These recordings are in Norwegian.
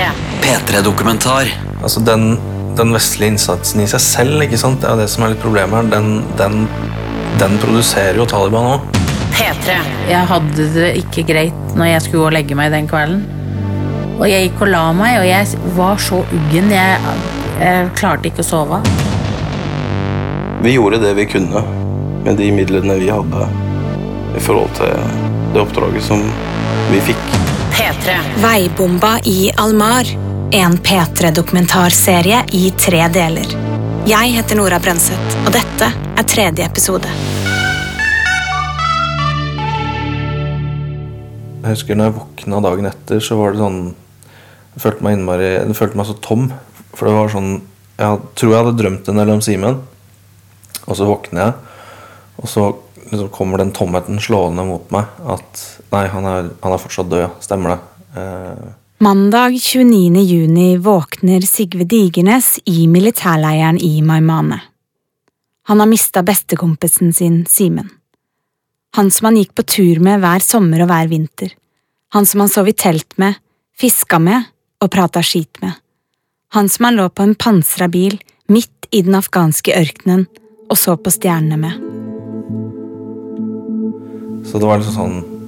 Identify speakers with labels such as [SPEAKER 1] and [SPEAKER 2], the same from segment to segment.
[SPEAKER 1] P3.
[SPEAKER 2] P3-dokumentar.
[SPEAKER 3] Altså den, den vestlige innsatsen i seg selv, ikke sant? det er det som er litt problemet her. Den, den, den produserer jo Taliban òg.
[SPEAKER 1] P3.
[SPEAKER 4] Jeg hadde det ikke greit når jeg skulle gå og legge meg den kvelden. Og jeg gikk og la meg, og jeg var så uggen. Jeg, jeg klarte ikke å sove.
[SPEAKER 3] Vi gjorde det vi kunne med de midlene vi hadde i forhold til det oppdraget som vi fikk.
[SPEAKER 1] P3.
[SPEAKER 5] Veibomba i Almar. En P3-dokumentarserie i tre deler. Jeg heter Nora Brønseth, og dette er tredje episode.
[SPEAKER 3] Jeg husker når jeg våkna dagen etter, så var det sånn Jeg følte meg innmari Jeg følte meg så tom. For det var sånn Jeg tror jeg hadde drømt en del om Simen. Og så våkner jeg, og så liksom kommer den tomheten slående mot meg. At nei, han er, han er fortsatt død. Stemmer det.
[SPEAKER 5] Mandag 29. juni våkner Sigve Digernes i militærleiren i Maimane. Han har mista bestekompisen sin, Simen. Han som han gikk på tur med hver sommer og hver vinter. Han som han sov i telt med, fiska med og prata skit med. Han som han lå på en pansra bil midt i den afghanske ørkenen og så på stjernene med.
[SPEAKER 3] så det var liksom sånn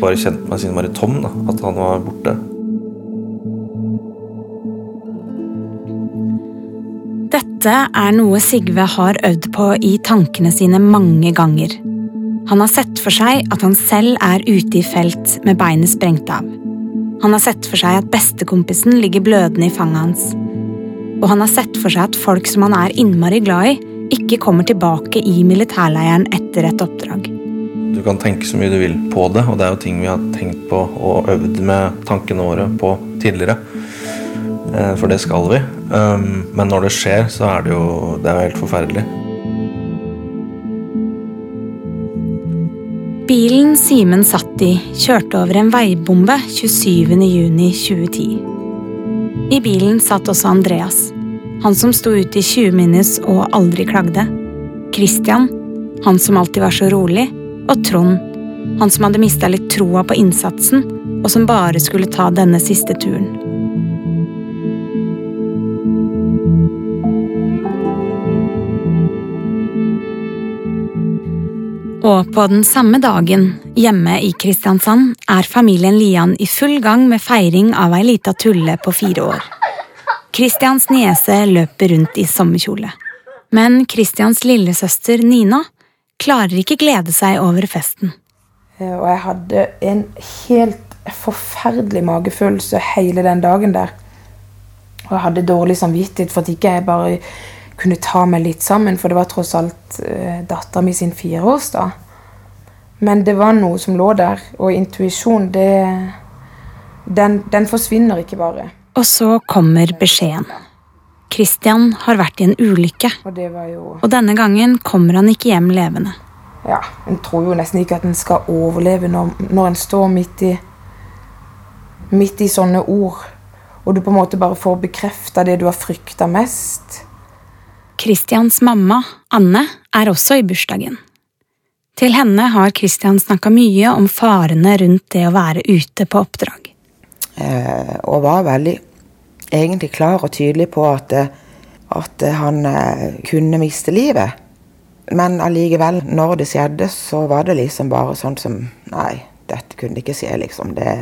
[SPEAKER 3] Bare kjente meg siden innmari tom, da. At han var borte.
[SPEAKER 5] Dette er noe Sigve har øvd på i tankene sine mange ganger. Han har sett for seg at han selv er ute i felt med beinet sprengt av. Han har sett for seg at bestekompisen ligger blødende i fanget hans. Og han har sett for seg at folk som han er innmari glad i, ikke kommer tilbake i militærleiren etter et oppdrag.
[SPEAKER 3] Du kan tenke så mye du vil på det, og det er jo ting vi har tenkt på og øvd med tankene våre på tidligere. Eh, For det skal vi. Um, Men når det skjer, så er det jo det er jo helt forferdelig.
[SPEAKER 5] Bilen Simen satt i, kjørte over en veibombe 27. juni 2010. I bilen satt også Andreas, han som sto ute i 20 minus og aldri klagde. Christian, han som alltid var så rolig. Og Trond, han som hadde mista litt troa på innsatsen, og som bare skulle ta denne siste turen. Og på den samme dagen, hjemme i Kristiansand, er familien Lian i full gang med feiring av ei lita tulle på fire år. Kristians niese løper rundt i sommerkjole. Men Kristians lillesøster Nina klarer ikke glede seg over festen.
[SPEAKER 6] Eh, Og jeg hadde en helt forferdelig magefølelse hele den dagen der. Og jeg hadde dårlig samvittighet for at ikke jeg bare kunne ta meg litt sammen, for det var tross alt uh, dattera mi sin fireårsdag. Men det var noe som lå der, og intuisjon, det den, den forsvinner ikke bare.
[SPEAKER 5] Og så kommer beskjeden. Christian har vært i en ulykke,
[SPEAKER 6] Og det var jo
[SPEAKER 5] og denne gangen kommer han ikke hjem levende.
[SPEAKER 6] Ja, en tror jo nesten ikke at en skal overleve når, når en står midt i Midt i sånne ord, og du på en måte bare får bekrefta det du har frykta mest.
[SPEAKER 5] Christians mamma, Anne, er også i bursdagen. Til henne har Christian snakka mye om farene rundt det å være ute på oppdrag.
[SPEAKER 7] eh, og var veldig egentlig klar og tydelig på at, eh, at eh, han eh, kunne miste livet. Men allikevel, når det skjedde, så var det liksom bare sånn som Nei, dette kunne ikke skje, liksom. Det,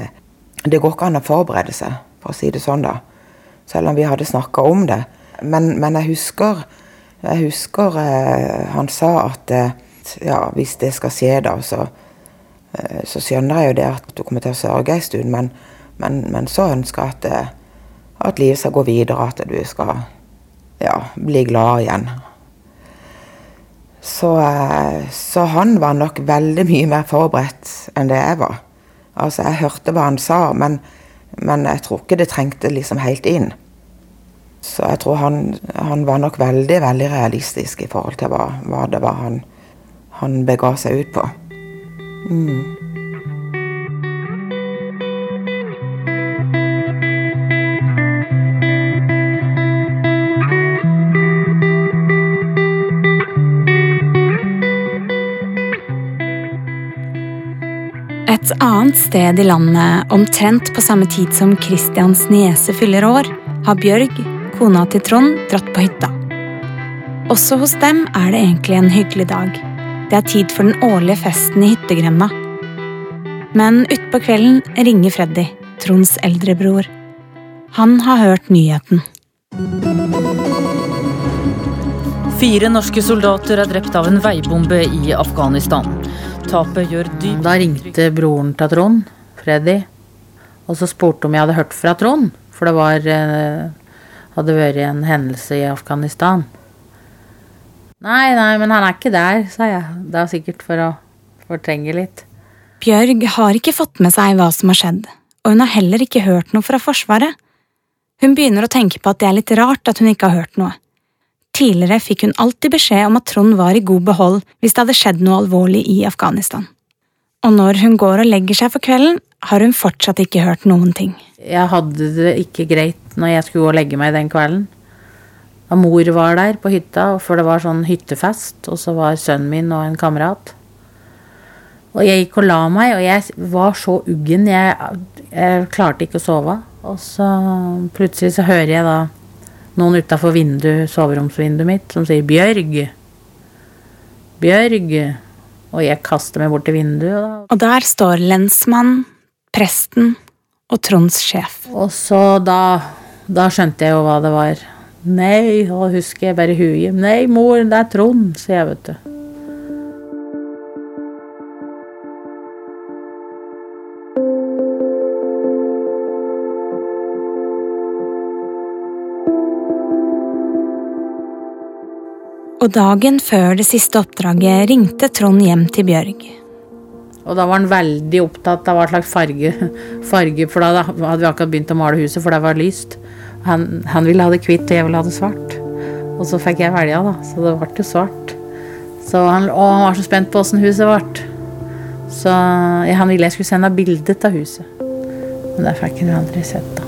[SPEAKER 7] det går ikke an å forberede seg, for å si det sånn, da. Selv om vi hadde snakka om det. Men, men jeg husker, jeg husker eh, han sa at ja, hvis det skal skje, da, så, eh, så skjønner jeg jo det at du kommer til å sørge en stund, men, men, men så ønsker jeg at, eh, at livet skal gå videre, at du skal ja, bli glad igjen. Så, eh, så han var nok veldig mye mer forberedt enn det jeg var. Altså, jeg hørte hva han sa, men, men jeg tror ikke det trengte liksom helt inn. Så jeg tror han, han var nok veldig, veldig realistisk i forhold til hva, hva det var han, han bega seg ut på.
[SPEAKER 5] Et annet sted i landet, omtrent på samme tid som Christians niese fyller år, har Bjørg, kona til Trond, dratt på hytta. Også hos dem er det egentlig en hyggelig dag. Det er tid for den årlige festen i hyttegrenda. Men utpå kvelden ringer Freddy, Tronds eldrebror. Han har hørt nyheten.
[SPEAKER 1] Fire norske soldater er drept av en veibombe i Afghanistan. Tapet gjør dyp
[SPEAKER 4] Da ringte broren til Trond, Freddy, og så spurte om jeg hadde hørt fra Trond. For det var, eh, hadde vært en hendelse i Afghanistan. Nei, nei, men han er ikke der, sa jeg. Det er sikkert for å fortrenge litt.
[SPEAKER 5] Bjørg har ikke fått med seg hva som har skjedd, og hun har heller ikke hørt noe fra Forsvaret. Hun begynner å tenke på at det er litt rart at hun ikke har hørt noe. Tidligere fikk hun alltid beskjed om at Trond var i god behold hvis det hadde skjedd noe alvorlig i Afghanistan. Og når hun går og legger seg for kvelden, har hun fortsatt ikke hørt noen ting.
[SPEAKER 4] Jeg hadde det ikke greit når jeg skulle gå og legge meg den kvelden. Og mor var der på hytta, for det var sånn hyttefest, og så var sønnen min og en kamerat. Og jeg gikk og la meg, og jeg var så uggen. Jeg, jeg klarte ikke å sove. Og så plutselig så hører jeg da noen utafor soveromsvinduet mitt som sier 'Bjørg'. Bjørg. Og jeg kaster meg bort til vinduet. Da.
[SPEAKER 5] Og der står lensmannen, presten og Tronds sjef.
[SPEAKER 4] Og så da, da skjønte jeg jo hva det var. Nei, og husker jeg bare huet. Nei, mor, det er Trond, sier jeg, vet du.
[SPEAKER 5] Og dagen før det siste oppdraget ringte Trond hjem til Bjørg.
[SPEAKER 4] Og da var han veldig opptatt av hva slags farge, farge For da hadde vi akkurat begynt å male huset, for det var lyst. Han, han ville ha det hvitt, og jeg ville ha det svart. Og så fikk jeg velge, da. Så det ble jo svart. Han, og han var så spent på åssen huset ble. Så ja, han ville jeg skulle sende bilde av huset. Men det fikk han jo aldri sett, da.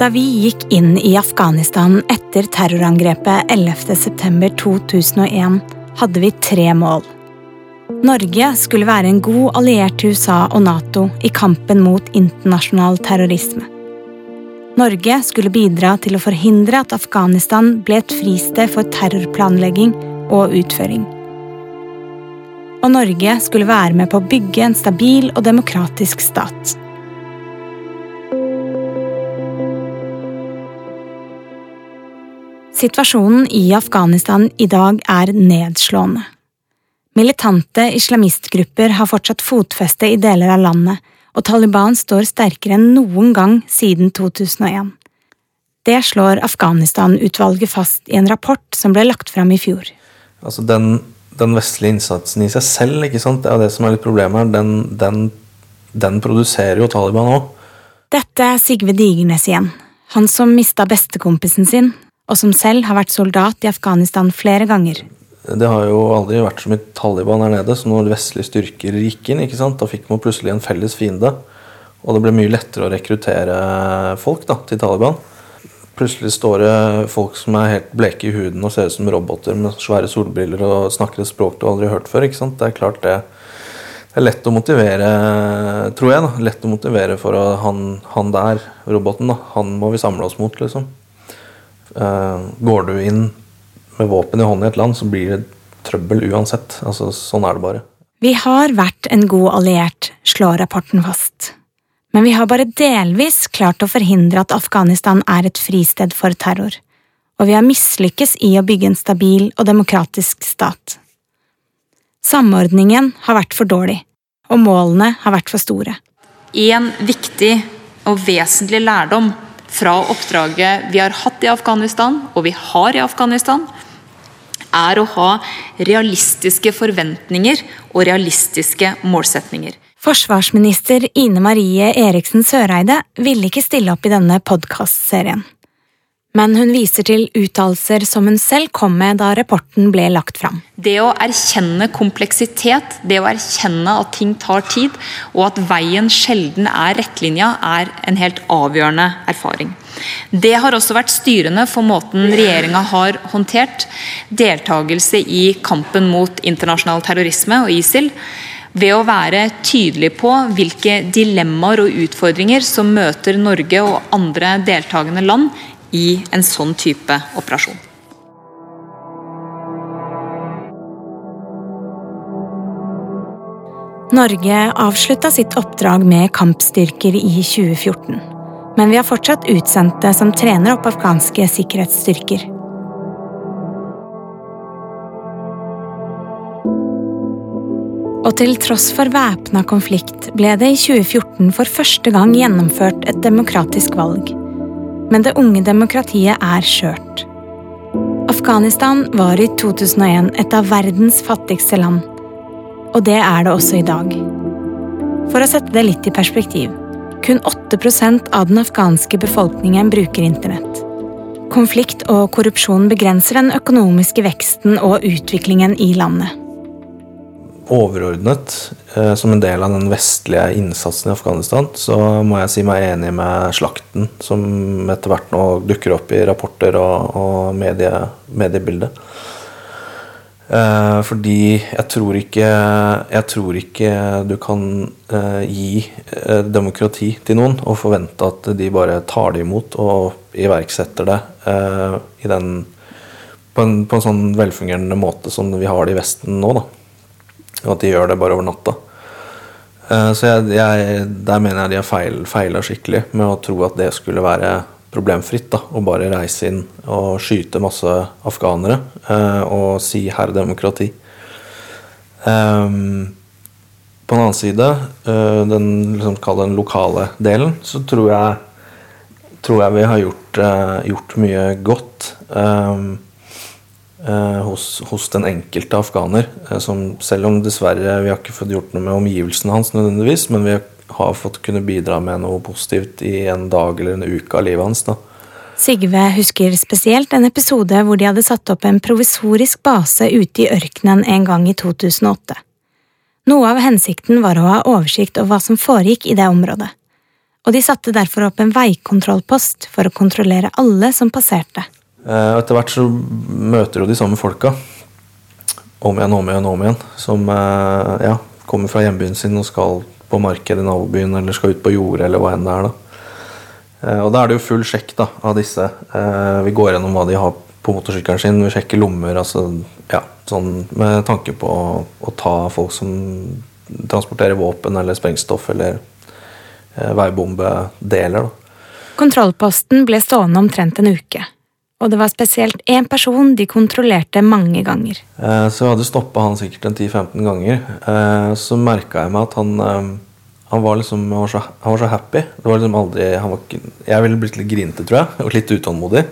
[SPEAKER 5] Da vi gikk inn i Afghanistan etter terrorangrepet 11.9.2001, hadde vi tre mål. Norge skulle være en god alliert til USA og Nato i kampen mot internasjonal terrorisme. Norge skulle bidra til å forhindre at Afghanistan ble et fristed for terrorplanlegging og utføring. Og Norge skulle være med på å bygge en stabil og demokratisk stat. Situasjonen i Afghanistan i dag er nedslående. Militante islamistgrupper har fortsatt fotfeste i deler av landet, og Taliban står sterkere enn noen gang siden 2001. Det slår Afghanistan-utvalget fast i en rapport som ble lagt fram i fjor.
[SPEAKER 3] Altså den, den vestlige innsatsen i seg selv, ikke sant? det er det som er litt problemet her. Den, den, den produserer jo Taliban òg.
[SPEAKER 5] Dette er Sigve Digernes igjen, han som mista bestekompisen sin, og som selv har vært soldat i Afghanistan flere ganger.
[SPEAKER 3] Det har jo aldri vært så mye Taliban her nede, så når vestlige styrker gikk inn, ikke sant? da fikk man plutselig en felles fiende. Og det ble mye lettere å rekruttere folk da, til Taliban. Plutselig står det folk som er helt bleke i huden og ser ut som roboter med svære solbriller og snakker et språk du aldri har hørt før. ikke sant? Det er klart det, det er lett å motivere, tror jeg. da, Lett å motivere for han, han der, roboten, da, han må vi samle oss mot, liksom. Eh, går du inn med våpen i hånden i et land, så blir det trøbbel uansett. Altså, sånn er det bare.
[SPEAKER 5] Vi har vært en god alliert, slår rapporten fast. Men vi har bare delvis klart å forhindre at Afghanistan er et fristed for terror. Og vi har mislykkes i å bygge en stabil og demokratisk stat. Samordningen har vært for dårlig, og målene har vært for store.
[SPEAKER 2] En viktig og vesentlig lærdom fra oppdraget vi har hatt i Afghanistan, og vi har i Afghanistan, er å ha realistiske forventninger og realistiske målsetninger.
[SPEAKER 5] Forsvarsminister Ine Marie Eriksen Søreide ville ikke stille opp i denne podkastserien. Men hun viser til uttalelser som hun selv kom med da rapporten ble lagt fram.
[SPEAKER 2] Det å erkjenne kompleksitet, det å erkjenne at ting tar tid, og at veien sjelden er rettlinja, er en helt avgjørende erfaring. Det har også vært styrende for måten regjeringa har håndtert deltakelse i kampen mot internasjonal terrorisme og ISIL, ved å være tydelig på hvilke dilemmaer og utfordringer som møter Norge og andre deltakende land i en sånn type operasjon.
[SPEAKER 5] Norge avslutta sitt oppdrag med kampstyrker i 2014. Men vi har fortsatt utsendte som trener opp afghanske sikkerhetsstyrker. Og til tross for væpna konflikt ble det i 2014 for første gang gjennomført et demokratisk valg. Men det unge demokratiet er skjørt. Afghanistan var i 2001 et av verdens fattigste land. Og det er det også i dag. For å sette det litt i perspektiv. Kun 8% av den afghanske befolkningen bruker internett. Konflikt og korrupsjon begrenser den økonomiske veksten og utviklingen i landet
[SPEAKER 3] overordnet, eh, som en del av den vestlige innsatsen i Afghanistan, så må jeg si meg enig med slakten, som etter hvert nå dukker opp i rapporter og, og medie, mediebildet. Eh, fordi jeg tror ikke Jeg tror ikke du kan eh, gi eh, demokrati til noen og forvente at de bare tar det imot og iverksetter det eh, i den, på, en, på en sånn velfungerende måte som vi har det i Vesten nå. da og at de gjør det bare over natta. Eh, så jeg, jeg, der mener jeg de har feil, feila skikkelig med å tro at det skulle være problemfritt. da, Å bare reise inn og skyte masse afghanere eh, og si 'herr demokrati'. Um, på den annen side, den, liksom, den lokale delen, så tror jeg, tror jeg vi har gjort, gjort mye godt. Eh, hos, hos, den enkelte afghaner. Eh, som selv om dessverre vi har ikke fått gjort noe med omgivelsene hans, nødvendigvis, men vi har fått kunne bidra med noe positivt i en dag eller en uke av livet hans. da.
[SPEAKER 5] Sigve husker spesielt en episode hvor de hadde satt opp en provisorisk base ute i ørkenen en gang i 2008. Noe av hensikten var å ha oversikt over hva som foregikk i det området, og de satte derfor opp en veikontrollpost for å kontrollere alle som passerte.
[SPEAKER 3] Eh, og etter hvert så møter du de samme folka om igjen, om igjen, om igjen. Som eh, ja, kommer fra hjembyen sin og skal på markedet i nabobyen eller skal ut på jordet eller hva enn det er. da. Eh, og da er det jo full sjekk da, av disse. Vi går gjennom hva de har på motorsykkelen sin, vi sjekker lommer. altså ja, sånn Med tanke på å, å ta folk som transporterer våpen eller sprengstoff eller veibombedeler. veibombedeler.
[SPEAKER 5] Kontrollposten ble stående omtrent en uke og det var spesielt én person de kontrollerte mange ganger.
[SPEAKER 3] Eh, så jeg hadde stoppa han sikkert en 10-15 ganger. Eh, så merka jeg meg at han, eh, han, var liksom, han, var så, han var så happy. Det var liksom aldri, var, jeg ville blitt litt grinete, tror jeg, og litt utålmodig.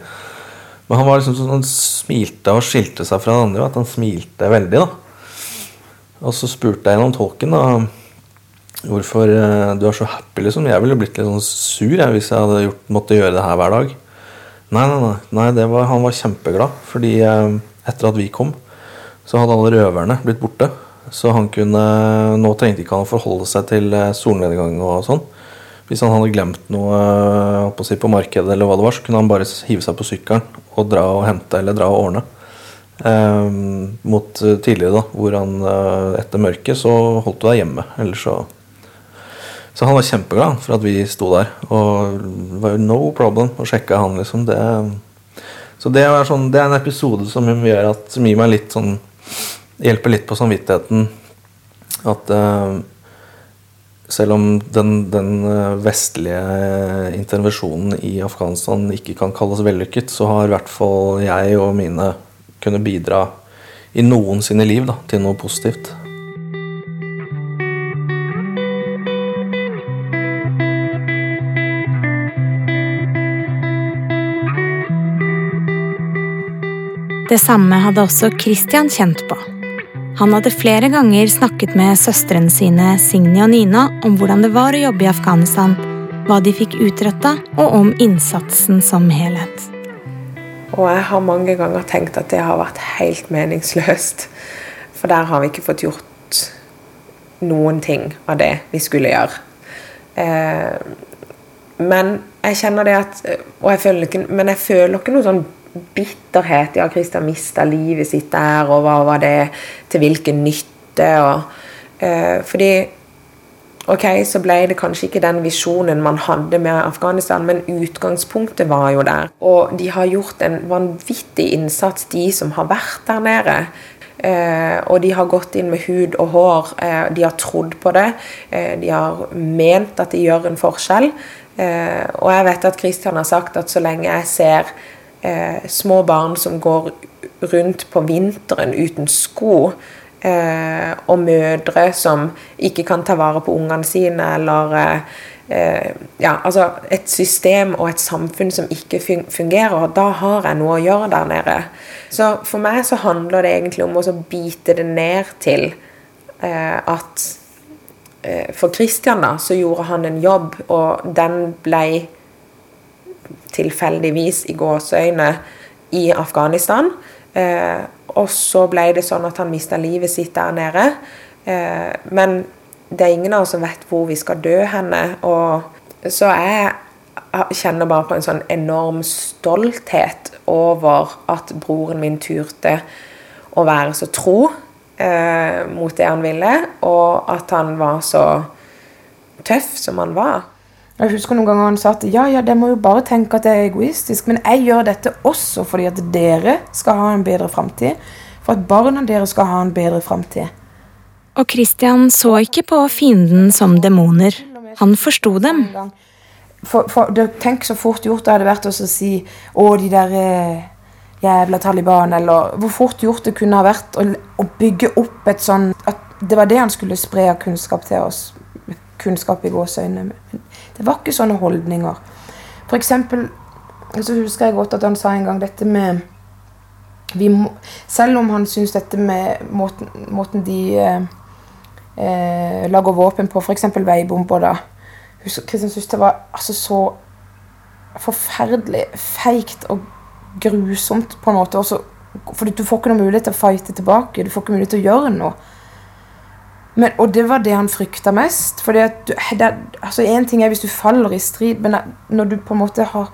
[SPEAKER 3] Men han var liksom sånn, han smilte og skilte seg fra den andre. At han smilte veldig. da. Og så spurte jeg gjennom tolken da, hvorfor du er så happy. liksom. Jeg ville blitt litt sånn sur jeg, hvis jeg hadde gjort, måtte gjøre det her hver dag. Nei, nei, nei. nei var, han var kjempeglad. Fordi eh, etter at vi kom, så hadde alle røverne blitt borte. Så han kunne Nå trengte ikke han å forholde seg til eh, solnedgang og sånn. Hvis han hadde glemt noe eh, på, si, på markedet, eller hva det var, så kunne han bare hive seg på sykkelen og dra og hente eller dra og ordne. Eh, mot tidligere, da, hvor han etter mørket så holdt du deg hjemme. Ellers så så han var kjempeglad for at vi sto der. Og det var jo no problem å sjekke han, liksom. Det, så det er, sånn, det er, en episode som gjør at, som gir meg litt sånn Hjelper litt på samvittigheten. At uh, selv om den, den, eh, vestlige intervensjonen i Afghanistan ikke kan kalles vellykket, så har i hvert fall jeg og mine kunnet bidra i noen sine liv da, til noe positivt.
[SPEAKER 5] Det samme hadde også Christian kjent på. Han hadde flere ganger snakket med søstrene sine Signy og Nina om hvordan det var å jobbe i Afghanistan, hva de fikk utretta, og om innsatsen som helhet.
[SPEAKER 8] Og jeg har mange ganger tenkt at det har vært helt meningsløst. For der har vi ikke fått gjort noen ting av det vi skulle gjøre. Eh, men jeg kjenner det at og jeg føler ikke, Men jeg føler ikke noe sånn bitterhet. Ja, Christian mista livet sitt der, og hva var det til hvilken nytte? Og, eh, fordi Ok, så ble det kanskje ikke den visjonen man hadde med Afghanistan, men utgangspunktet var jo der. Og de har gjort en vanvittig innsats, de som har vært der nede. Eh, og de har gått inn med hud og hår. Eh, de har trodd på det. Eh, de har ment at de gjør en forskjell. Eh, og jeg vet at Kristian har sagt at så lenge jeg ser eh, små barn som går rundt på vinteren uten sko, Eh, og mødre som ikke kan ta vare på ungene sine, eller eh, ja, altså et system og et samfunn som ikke fungerer. Da har jeg noe å gjøre der nede. Så for meg så handler det egentlig om å bite det ned til eh, at eh, For Christian da, så gjorde han en jobb, og den ble tilfeldigvis i gåseøyne i Afghanistan. Eh, og så ble det sånn at han mista livet sitt der nede. Eh, men det er ingen av oss som vet hvor vi skal dø henne. Og så jeg kjenner bare på en sånn enorm stolthet over at broren min turte å være så tro eh, mot det han ville, og at han var så tøff som han var. Jeg husker noen ganger han sa at ja, ja, dere må jo bare tenke at det er egoistisk, men jeg gjør dette også fordi at dere skal ha en bedre framtid. For at barna deres skal ha en bedre framtid.
[SPEAKER 5] Og Christian så ikke på fienden som demoner. Han forsto dem.
[SPEAKER 8] For, for, tenk så fort gjort det hadde vært å si å, de der eh, jævla Taliban, eller hvor fort gjort det kunne ha vært å, å bygge opp et sånn At det var det han skulle spre av kunnskap til oss. Kunnskap i gåseøynene. Det var ikke sånne holdninger. For eksempel så husker jeg godt at han sa en gang dette med må, Selv om han syns dette med måten, måten de eh, eh, lager våpen på, f.eks. veibomber da Kristian syntes det var altså så forferdelig feigt og grusomt på en måte. Også, for du får ikke noen mulighet til å fighte tilbake. Du får ikke mulighet til å gjøre noe. Men, og det var det han frykta mest. For altså En ting er hvis du faller i strid, men når du på en måte har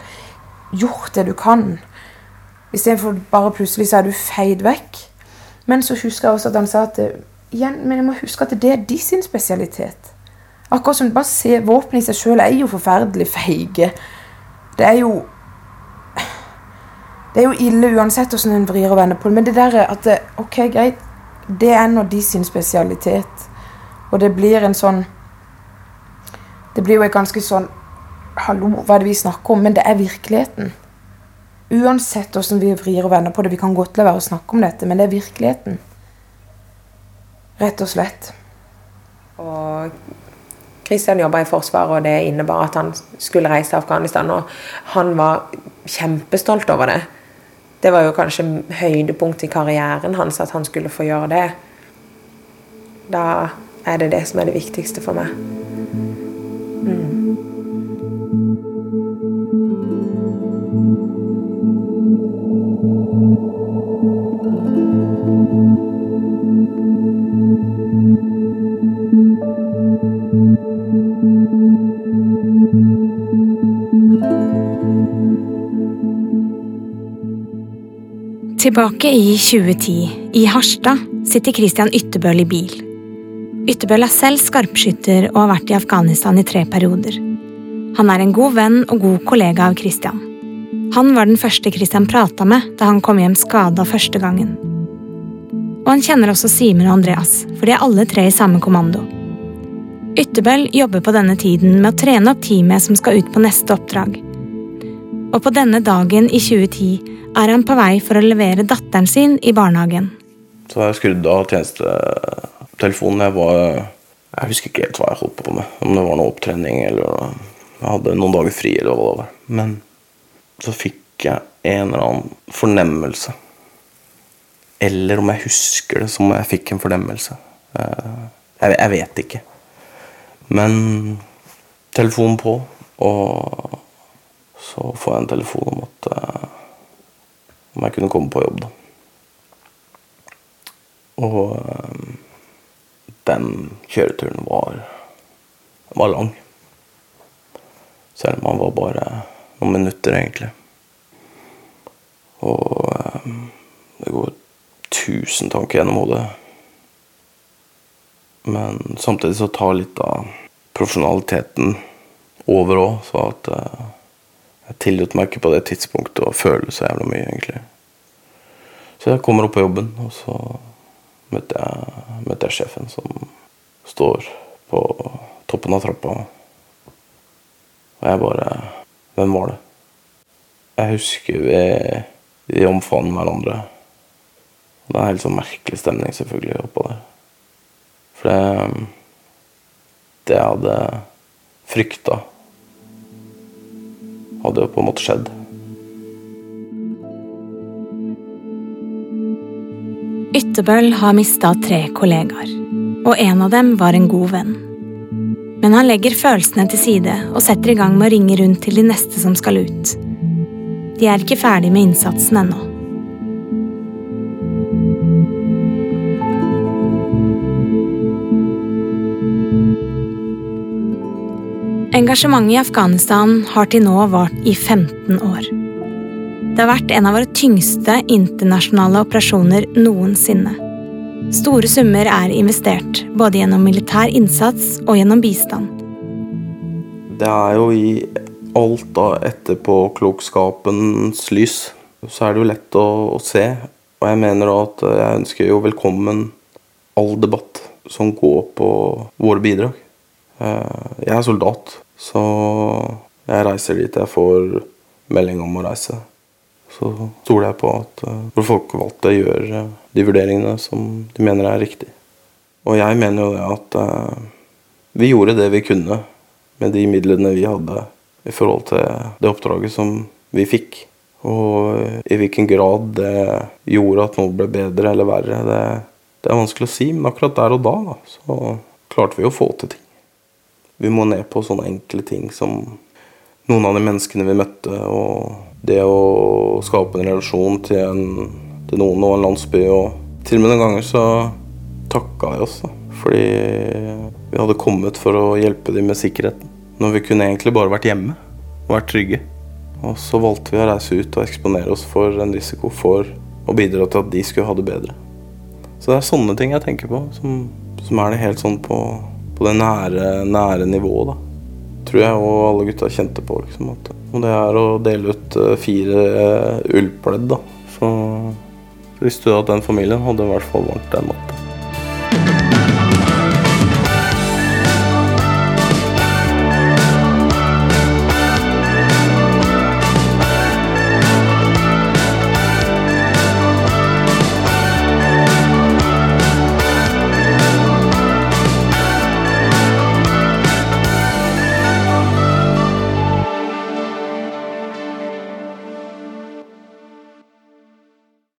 [SPEAKER 8] gjort det du kan Istedenfor bare plutselig så er du feid vekk. Men så husker jeg også at han sa at igjen, men jeg må huske at det er de sin spesialitet. Akkurat som bare se Våpenet i seg sjøl er jo forferdelig feige. Det er jo Det er jo ille uansett hvordan en vrir og vender på det. Men det der at det, Ok, greit. Det er nå de sin spesialitet. Og det blir en sånn Det blir jo et ganske sånn Hallo, hva er det vi snakker om? Men det er virkeligheten. Uansett hvordan vi vrir og vender på det. Vi kan godt la være å snakke om dette, men det er virkeligheten. Rett og slett. Og Kristian jobba i Forsvaret, og det innebar at han skulle reise til Afghanistan. Og han var kjempestolt over det. Det var jo kanskje høydepunkt i karrieren hans at han skulle få gjøre det. Da er det det som er det viktigste for meg. Mm.
[SPEAKER 5] Tilbake i 2010, i Harstad, sitter Christian Ytterbøl i bil. Ytterbøl er selv skarpskytter og har vært i Afghanistan i tre perioder. Han er en god venn og god kollega av Christian. Han var den første Christian prata med da han kom hjem skada første gangen. Og han kjenner også Simen og Andreas, for de er alle tre i samme kommando. Ytterbøl jobber på denne tiden med å trene opp teamet som skal ut på neste oppdrag. Og på denne dagen i 2010 er han på vei for å levere datteren sin i barnehagen.
[SPEAKER 9] Så har jeg skrudd av tjeneste telefonen. Jeg var Jeg husker ikke helt hva jeg holdt på med. Om det var noe opptrening eller jeg hadde noen dager fri eller hva det var. Men så fikk jeg en eller annen fornemmelse. Eller om jeg husker det som jeg fikk en fornemmelse. Eh, jeg, jeg vet ikke. Men telefonen på, og så får jeg en telefon om at om jeg kunne komme på jobb, da. Og eh, den kjøreturen var, var lang. Selv om han var bare noen minutter, egentlig. Og eh, det går tusen tanker gjennom hodet. Men samtidig så tar litt av profesjonaliteten over òg, så at eh, jeg tillot meg ikke på det tidspunktet å føle så jævla mye, egentlig. Så jeg kommer opp på jobben, og så møter jeg, møtte jeg sjefen som står på toppen av trappa. Og jeg bare Hvem var det? Jeg husker vi, vi omfavnet hverandre. Det er en helt sånn merkelig stemning, selvfølgelig, oppå der. For det Det jeg hadde frykta, hadde jo på en måte skjedd.
[SPEAKER 5] Ytterbøl har mista tre kollegaer, og en av dem var en god venn. Men han legger følelsene til side og setter i gang med å ringe rundt til de neste som skal ut. De er ikke ferdig med innsatsen ennå. Engasjementet i Afghanistan har til nå vart i 15 år. Det har vært en av våre tyngste internasjonale operasjoner noensinne. Store summer er investert, både gjennom militær innsats og gjennom bistand.
[SPEAKER 9] Det er jo i alt av etterpåklokskapens lys, så er det jo lett å, å se. Og jeg mener da at jeg ønsker jo velkommen all debatt som går på våre bidrag. Eh, Jeg er soldat, så jeg reiser dit jeg får melding om å reise. Så stoler jeg på at eh, våre folkevalgte gjør eh, de vurderingene som de mener er riktig. Og jeg mener jo det at eh, vi gjorde det vi kunne med de midlene vi hadde i forhold til det oppdraget som vi fikk. Og i hvilken grad det gjorde at noe ble bedre eller verre, det, det er vanskelig å si. Men akkurat der og da, så klarte vi å få til ting. Vi må ned på sånne enkle ting som noen av de menneskene vi møtte, og det å skape en relasjon til, en, til noen og en landsby. Og til og med noen ganger så takka jeg oss. Fordi vi hadde kommet for å hjelpe dem med sikkerheten. Når vi kunne egentlig bare vært hjemme og vært trygge. Og så valgte vi å reise ut og eksponere oss for en risiko for å bidra til at de skulle ha det bedre. Så det er sånne ting jeg tenker på, som, som er det helt sånn på, på det nære, nære nivået, da. Tror jeg og alle gutta kjente på. liksom at Og det er å dele ut eh, fire eh, ullpledd, da. Så visste du at den familien hadde i hvert fall varmt den natta.